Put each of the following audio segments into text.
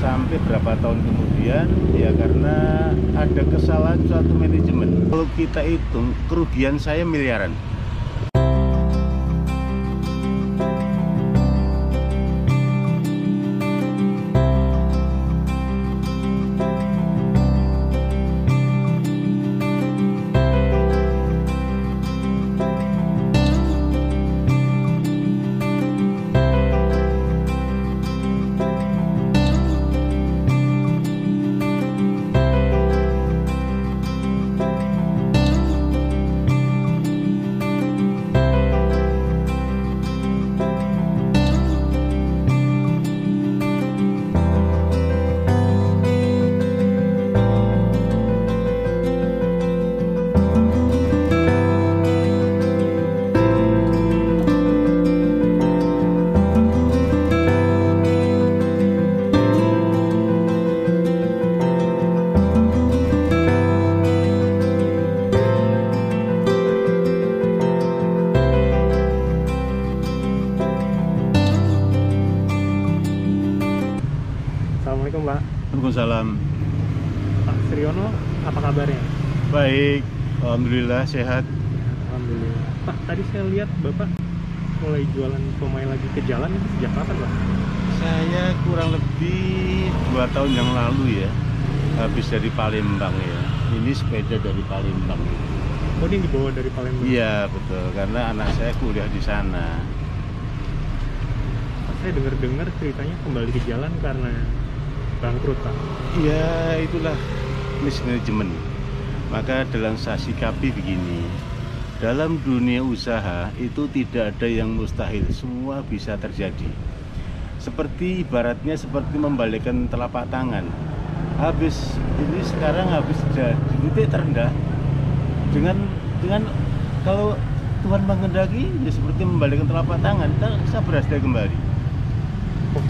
sampai berapa tahun kemudian ya karena ada kesalahan suatu manajemen. Kalau kita hitung kerugian saya miliaran Waalaikumsalam Pak Sriono, apa kabarnya? baik Alhamdulillah sehat Alhamdulillah. Pak, tadi saya lihat Bapak mulai jualan somai lagi ke jalan itu sejak kapan Pak? saya kurang lebih dua tahun yang lalu ya habis dari Palembang ya ini sepeda dari Palembang Oh ini dibawa dari Palembang? iya betul karena anak saya kuliah di sana saya dengar-dengar ceritanya kembali ke jalan karena bangkrut Pak. Ya itulah mismanagement. Maka dalam saya sikapi begini, dalam dunia usaha itu tidak ada yang mustahil, semua bisa terjadi. Seperti ibaratnya seperti membalikkan telapak tangan. Habis ini sekarang habis sudah di titik terendah dengan dengan kalau Tuhan mengendaki ya seperti membalikkan telapak tangan kita bisa berhasil kembali.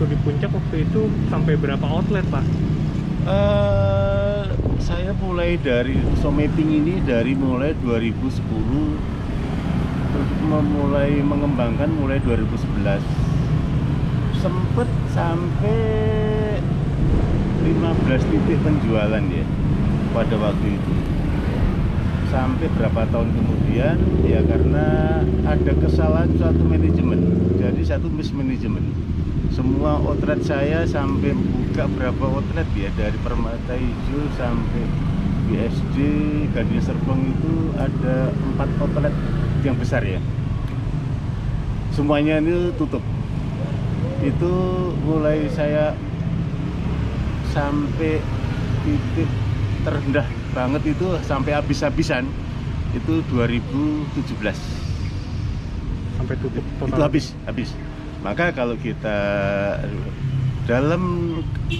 Waktu di puncak waktu itu sampai berapa outlet Pak? Eh, saya mulai dari Someping ini dari mulai 2010 terus memulai mengembangkan mulai 2011 sempet sampai 15 titik penjualan ya pada waktu itu. Sampai berapa tahun kemudian? Ya karena ada kesalahan suatu manajemen. Jadi satu mismanagement semua outlet saya sampai buka berapa outlet ya? Dari Permata Hijau sampai BSD Gading Serpong itu ada empat outlet yang besar ya. Semuanya ini tutup. Itu mulai saya sampai titik terendah banget itu sampai habis-habisan itu 2017 Sampai tutup total? itu habis habis maka kalau kita dalam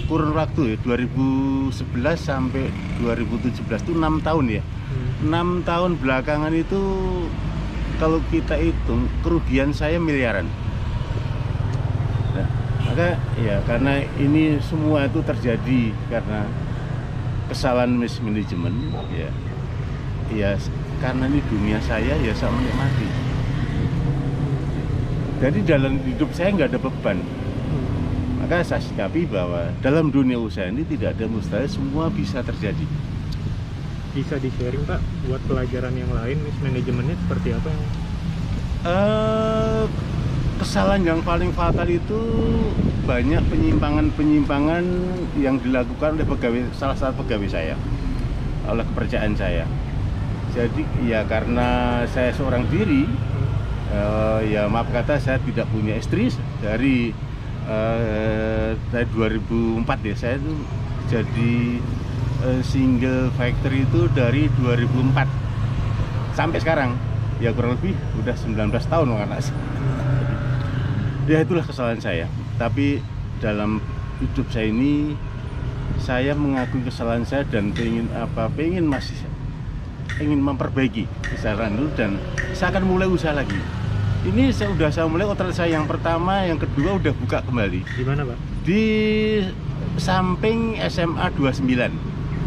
kurun waktu ya 2011 sampai 2017 itu enam tahun ya. Hmm. enam tahun belakangan itu kalau kita hitung kerugian saya miliaran. Nah, maka ya karena ini semua itu terjadi karena kesalahan mismanagement ya. Ya karena ini dunia saya ya saya menikmati jadi dalam hidup saya nggak ada beban. Hmm. maka saya sikapi bahwa dalam dunia usaha ini tidak ada mustahil semua bisa terjadi. Bisa di-sharing Pak buat pelajaran yang lain manajemennya seperti apa yang Eh, kesalahan yang paling fatal itu banyak penyimpangan-penyimpangan yang dilakukan oleh pegawai salah satu pegawai saya oleh kepercayaan saya. Jadi ya karena saya seorang diri eh, ya maaf kata saya tidak punya istri dari eh, dari 2004 ya. Saya itu jadi eh, single factory itu dari 2004 sampai sekarang ya kurang lebih udah 19 tahun saya ya itulah kesalahan saya. Tapi dalam hidup saya ini saya mengakui kesalahan saya dan pengen apa pengen masih ingin memperbaiki kesalahan itu dan saya akan mulai usaha lagi ini saya udah saya mulai outlet saya yang pertama yang kedua udah buka kembali. Di mana Pak? di samping SMA 29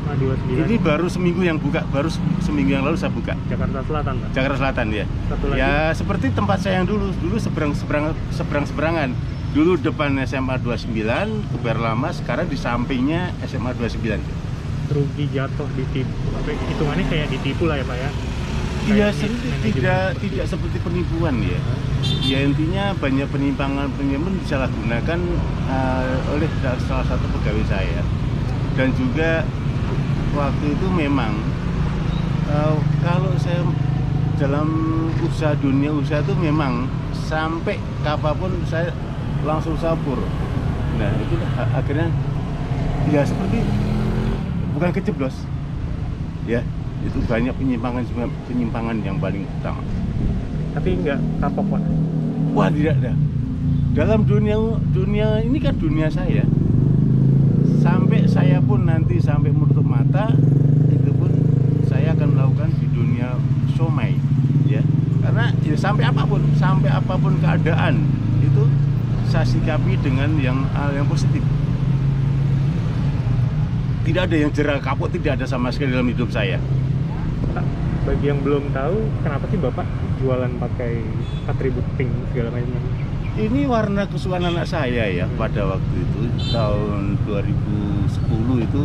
Ah, 29 ini baru seminggu yang buka baru seminggu yang lalu saya buka. Jakarta Selatan Pak. Jakarta Selatan ya. Satu lagi. Ya seperti tempat saya yang dulu. Dulu seberang seberang seberang seberangan dulu depan SMA 29 Kuber Lama sekarang di sampingnya SMA 29 rugi jatuh ditipu. Hitungannya kayak ditipu lah ya pak ya Iya, manajemen tidak seperti tidak seperti penipuan ya. Ya intinya banyak penyimpangan penyimpangan disalahgunakan uh, oleh salah satu pegawai saya. Dan juga waktu itu memang uh, kalau saya dalam usaha dunia usaha itu memang sampai kapan pun saya langsung sabur. Nah itu akhirnya ya seperti bukan kejeblos ya itu banyak penyimpangan penyimpangan yang paling utama. tapi nggak kapok pak Wah tidak ada. Dalam dunia dunia ini kan dunia saya. Sampai saya pun nanti sampai menutup mata itu pun saya akan melakukan di dunia somai ya. Karena ya sampai apa pun, sampai apa pun keadaan itu saya sikapi dengan yang yang positif. Tidak ada yang jerah kapok, tidak ada sama sekali dalam hidup saya. Pak, bagi yang belum tahu kenapa sih bapak jualan pakai atribut pink segala macam? Ini warna kesukaan anak saya ya pada waktu itu tahun 2010 itu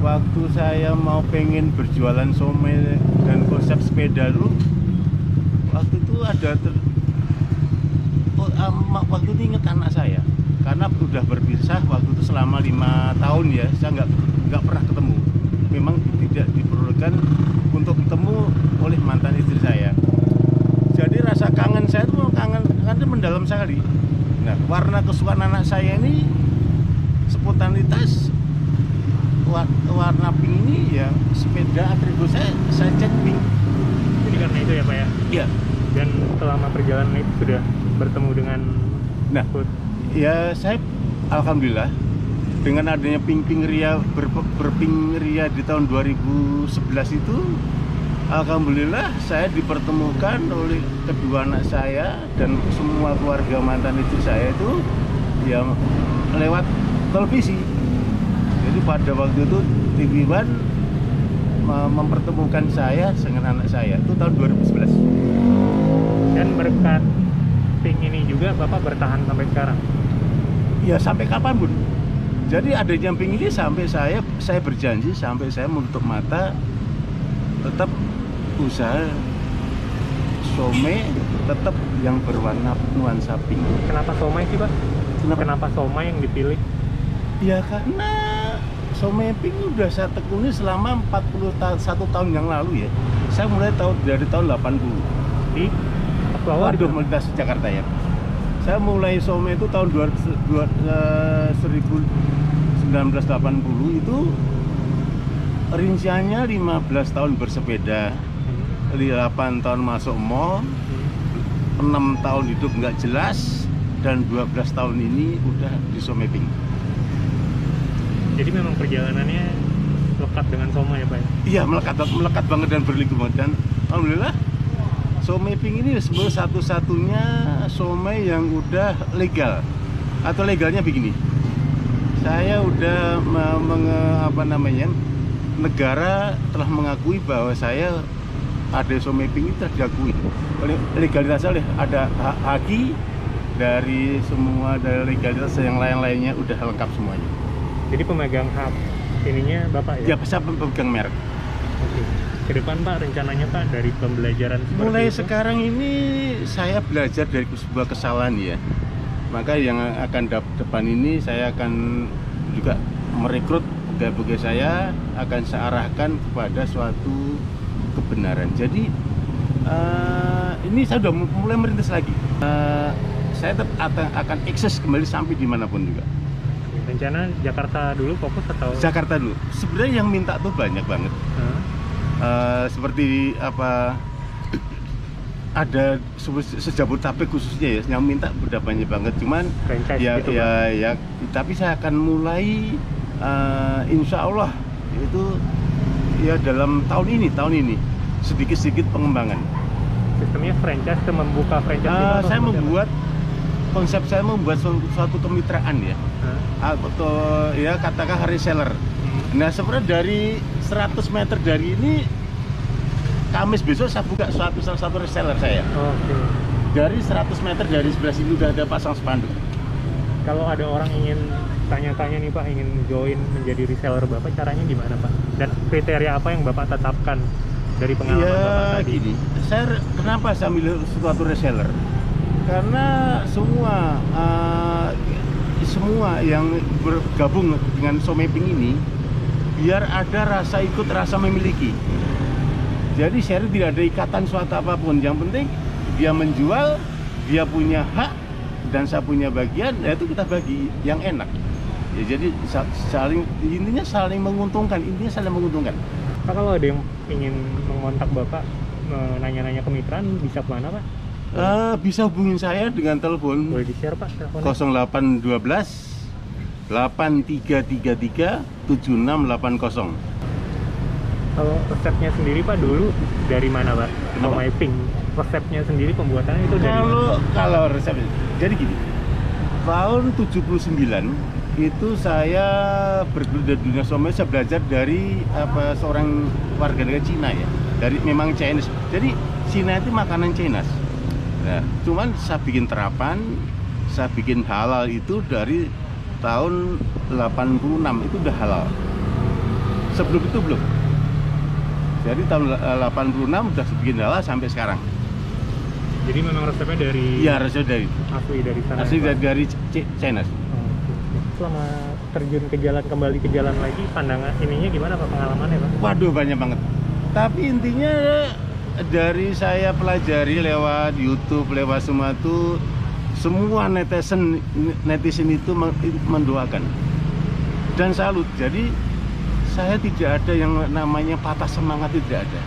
waktu saya mau pengen berjualan somai dan konsep sepeda dulu waktu itu ada ter- oh, waktu itu inget anak saya karena udah berpisah waktu itu selama lima tahun ya saya nggak nggak pernah ketemu memang tidak diperlukan untuk ketemu oleh mantan istri saya. Jadi rasa kangen saya itu kangen kangen itu mendalam sekali. Nah warna kesukaan anak saya ini spontanitas wa- warna pink ini ya sepeda atribut saya saya cat pink. Jadi karena itu ya pak ya? Ya dan selama perjalanan itu sudah bertemu dengan nah food? ya saya alhamdulillah dengan adanya pink ria ber, berpink ria di tahun 2011 itu alhamdulillah saya dipertemukan oleh kedua anak saya dan semua keluarga mantan istri saya itu ya lewat televisi. Jadi pada waktu itu TV One me- mempertemukan saya dengan anak saya itu tahun 2011 dan berkat pink ini juga bapak bertahan sampai sekarang? Ya sampai kapan pun jadi ada jumping ini sampai saya saya berjanji sampai saya menutup mata tetap usaha some tetap yang berwarna nuansa pink. Kenapa somai sih pak? Kenapa? Kenapa somai yang dipilih? Ya karena some pink udah saya tekuni selama 41 tahun yang lalu ya. Saya mulai tahun dari tahun 80 di Pakuawa Waduh, Jakarta ya. Saya mulai some itu tahun 200 dua- eh, 1980 itu rinciannya 15 tahun bersepeda, 8 tahun masuk mall, 6 tahun hidup nggak jelas, dan 12 tahun ini udah di Someping. jadi memang perjalanannya lekat dengan somai ya pak? Ya Iya melekat melekat banget dan berliku banget dan alhamdulillah Someping ini sebenarnya satu-satunya somai yang udah legal atau legalnya begini. Saya udah apa namanya negara telah mengakui bahwa saya ada ini telah diakui oleh legalitasnya oleh ada ha- haki dari semua dari legalitas yang lain-lainnya udah lengkap semuanya. jadi pemegang hak ininya bapak Ya ya, bisa pemegang merek. Ke depan pak rencananya pak dari pembelajaran seperti Mulai itu, sekarang ini saya belajar dari sebuah kesalahan ya. Maka yang akan depan ini saya akan juga merekrut pegawai-pegawai saya akan saya arahkan kepada suatu kebenaran. Jadi eh, ini saya sudah mulai merintis lagi. Eh, saya tetap akan, eksis kembali sampai di mana pun juga. rencana Jakarta dulu fokus atau Jakarta dulu. Sebenarnya yang minta tuh banyak banget. Hah? Eh, seperti apa ada se- sejabodetabek khususnya ya yang minta udah banyak banget cuman franchise ya gitu ya ya tapi saya akan mulai eh, insya Allah itu ya dalam tahun ini tahun ini sedikit sedikit pengembangan sistemnya franchise atau membuka franchise atau saya seperti apa? membuat konsep saya membuat suatu, suatu kemitraan ya Hah? atau ya katakan reseller Hmm. Nah sebenarnya dari 100 meter dari ini Kamis besok saya buka suatu salah satu reseller saya. Oke. Dari 100 meter dari sebelah sini udah ada pasang spanduk. Kalau ada orang ingin tanya-tanya nih Pak, ingin join menjadi reseller Bapak, caranya gimana Pak? Dan kriteria apa yang Bapak tetapkan dari pengalaman ya Bapak tadi? gini saya kenapa saya milih suatu reseller karena semua eh, semua yang bergabung dengan Someping ini biar ada rasa ikut rasa memiliki. Jadi saya tidak ada ikatan suatu apa pun. Yang penting dia menjual dia punya hak dan saya punya bagian ya itu kita bagi yang enak. Ya jadi sa- saling intinya saling menguntungkan intinya saling menguntungkan. Pak kalau ada yang ingin mengontak Bapak, nanya-nanya kemitraan, bisa ke mana Pak? Eh, bisa hubungin saya dengan telepon. Boleh di-share Pak teleponnya? 0812 8333 7680. Kalau resepnya sendiri Pak dulu dari mana Pak? Kenapa? Mau mapping resepnya sendiri pembuatannya itu dari Kalau mana? kalau resep jadi gini. Tahun 79 itu saya bergelut di dunia somai saya belajar dari apa seorang warga negara Cina ya. Dari memang Chinese. Jadi Cina itu makanan Chinese. Nah, cuman saya bikin terapan, saya bikin halal itu dari tahun 86 itu udah halal. Sebelum itu belum. Jadi tahun eh, 86 udah bikin halal sampai sekarang. Jadi memang resepnya dari Iya, resep dari asli dari sana. asli ya, dari, dari China. Oh. Selama terjun ke jalan kembali ke jalan lagi, pandangan ininya gimana Pak pengalamannya Pak? Waduh banyak banget. Tapi intinya dari saya pelajari lewat YouTube, lewat semua itu semua netizen netizen itu men- mendoakan dan salut. Jadi saya tidak ada yang namanya patah semangat itu tidak ada.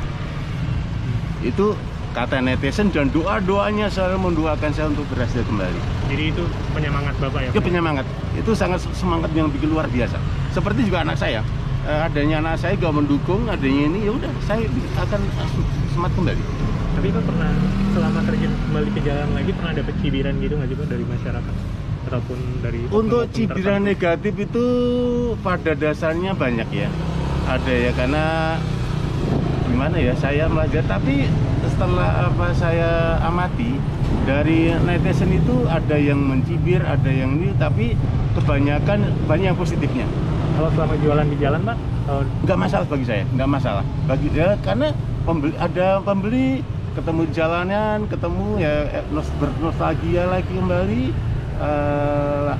Itu kata netizen dan doa doanya selalu mendoakan saya untuk berhasil kembali. Jadi itu penyemangat Bapak ya? itu Pak? penyemangat itu sangat semangat yang bikin luar biasa seperti juga anak saya Eh, adanya anak saya gak mendukung adanya ini ya udah saya akan semangat kembali Tapi Pak pernah selama terjun kembali ke jalan lagi pernah dapat cibiran gitu nggak sih Pak dari masyarakat? Ataupun dari untuk cibiran tertentu? negatif itu pada dasarnya banyak ya. Ada ya karena gimana ya saya belajar tapi setelah apa saya amati dari netizen itu ada yang mencibir ada yang ini tapi kebanyakan banyak yang positifnya. Kalau selama jualan di jalan Pak, kalau nggak masalah bagi saya nggak masalah. Bagi dia karena pembeli ada pembeli ketemu di jalanan ketemu ya eh, nos- bernostalgia lagi kembali eh,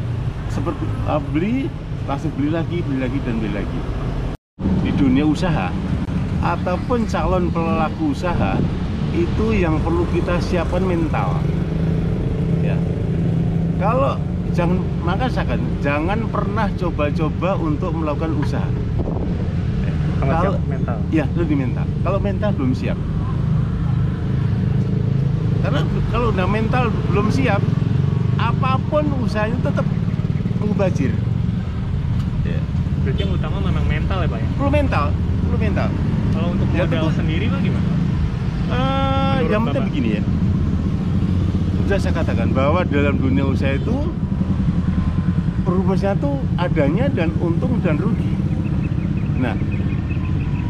seperti eh, beli langsung beli lagi beli lagi dan beli lagi di dunia usaha ataupun calon pelaku usaha itu yang perlu kita siapkan mental ya kalau jangan maka saya katakan, jangan pernah coba-coba untuk melakukan usaha kalau mental. Ya, di mental. Kalau mental belum siap. Karena kalau udah mental belum siap, apa pun usahanya tetap mubazir. Ya. Berarti yang utama memang mental ya Pak ya? Perlu mental, perlu mental. Kalau untuk Ya, modal tentu. sendiri Pak gimana? Menurut yang penting begini ya. Sudah saya katakan bahwa dalam dunia usaha itu rumusnya tuh adanya dan untung dan rugi. Nah,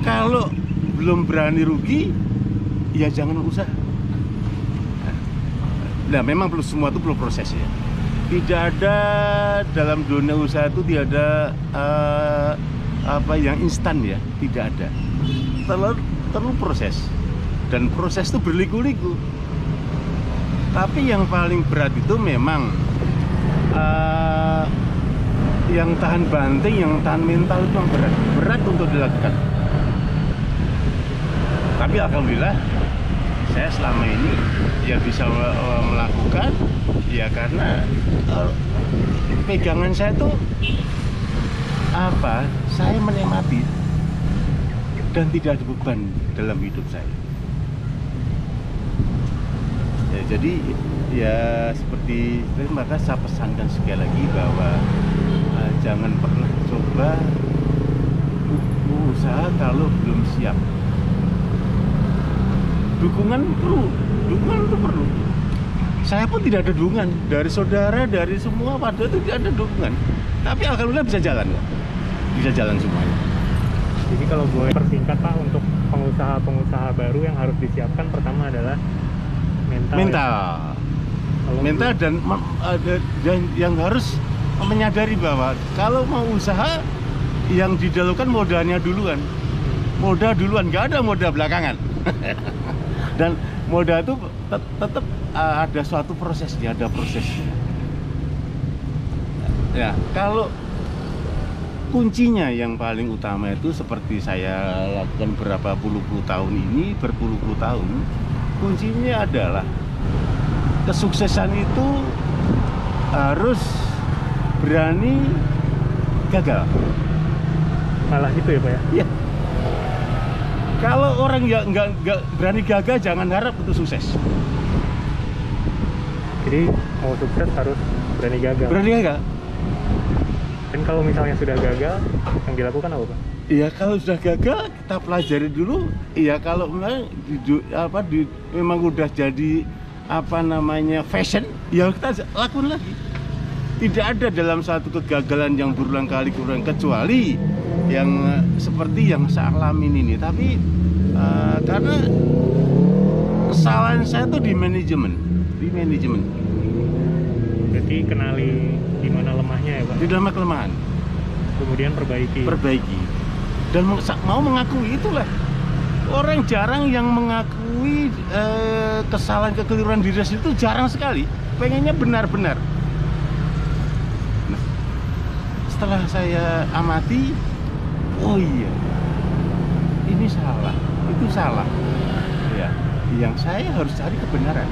kalau belum berani rugi, ya jangan usaha. Nah, memang perlu semua itu perlu proses ya. Tidak ada dalam dunia usaha itu tidak ada eh, apa yang instan ya, tidak ada. Terlalu perlu proses dan proses itu berliku-liku. Tapi yang paling berat itu memang eh, yang tahan banting, yang tahan mental itu yang berat, berat untuk dilakukan. Tapi alhamdulillah saya selama ini ya bisa eh, melakukan ya karena eh, pegangan saya tuh apa? Saya menikmati dan tidak ada beban dalam hidup saya. Ya, jadi ya seperti maka saya pesankan sekali lagi bahwa eh, jangan pernah coba u- usaha kalau belum siap. Dukungan perlu, dukungan itu perlu. Saya pun tidak ada dukungan dari saudara, dari semua pada itu tidak ada dukungan. Tapi alhamdulillah bisa jalan, kok. bisa jalan semuanya. Jadi kalau boleh persingkat Pak untuk pengusaha-pengusaha baru yang harus disiapkan pertama adalah mental. ya. Mental. Kalau mental dan ada dan yang harus menyadari bahwa kalau mau usaha yang didahulukan modalnya duluan modal duluan nggak ada modal belakangan dan modal itu tet- tetap uh, ada suatu prosesnya ada prosesnya ya kalau kuncinya yang paling utama itu seperti saya lakukan berapa puluh-puluh tahun ini berpuluh-puluh tahun kuncinya adalah kesuksesan itu harus berani gagal. Malah gitu ya pak ya? Ya kalau orang nggak nggak nggak berani gagal jangan harap itu sukses jadi mau sukses harus berani gagal berani gagal dan kalau misalnya sudah gagal yang dilakukan apa pak Iya kalau sudah gagal kita pelajari dulu. Iya kalau memang di, apa di, memang udah jadi apa namanya fashion, ya kita lakukan lagi. Tidak ada dalam satu kegagalan yang berulang kali berulang kecuali yang eh, seperti yang saya alamin ini. Tapi eh, karena kesalahan saya tuh di manajemen, di manajemen, berarti kenali di mana lemahnya ya pak? Di dalam kelemahan. kemudian perbaiki. Perbaiki. Dan mau- mengakui itulah. Orang jarang yang mengakui eh, kesalahan kekeliruan diri itu jarang sekali. Pengennya benar-benar nah, setelah saya amati oh iya ini salah itu salah. Ya yang saya harus cari kebenaran.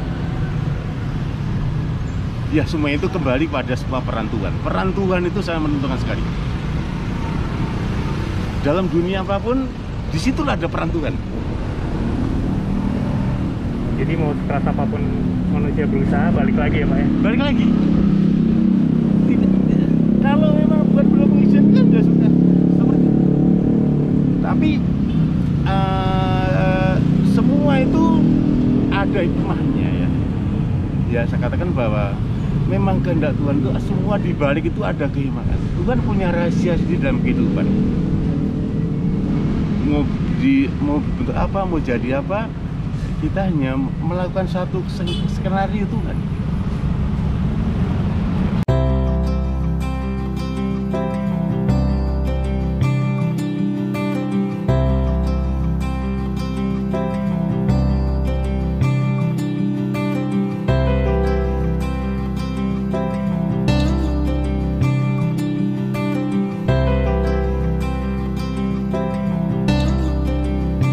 Ya semua itu kembali pada sebuah perantuan perantuan itu saya menentukan sekali. Dalam dunia apa pun di situlah ada perantuan jadi mau keras apa pun manusia berusaha balik lagi ya pak ya? Balik lagi tapi eh, semua itu ada hikmahnya ya. Ya saya katakan bahwa memang kehendak Tuhan itu semua di balik itu ada kehikmatan Tuhan punya rahasia sendiri dalam kehidupan. Mau di mau bentuk apa mau jadi apa kita hanya melakukan satu skenario Tuhan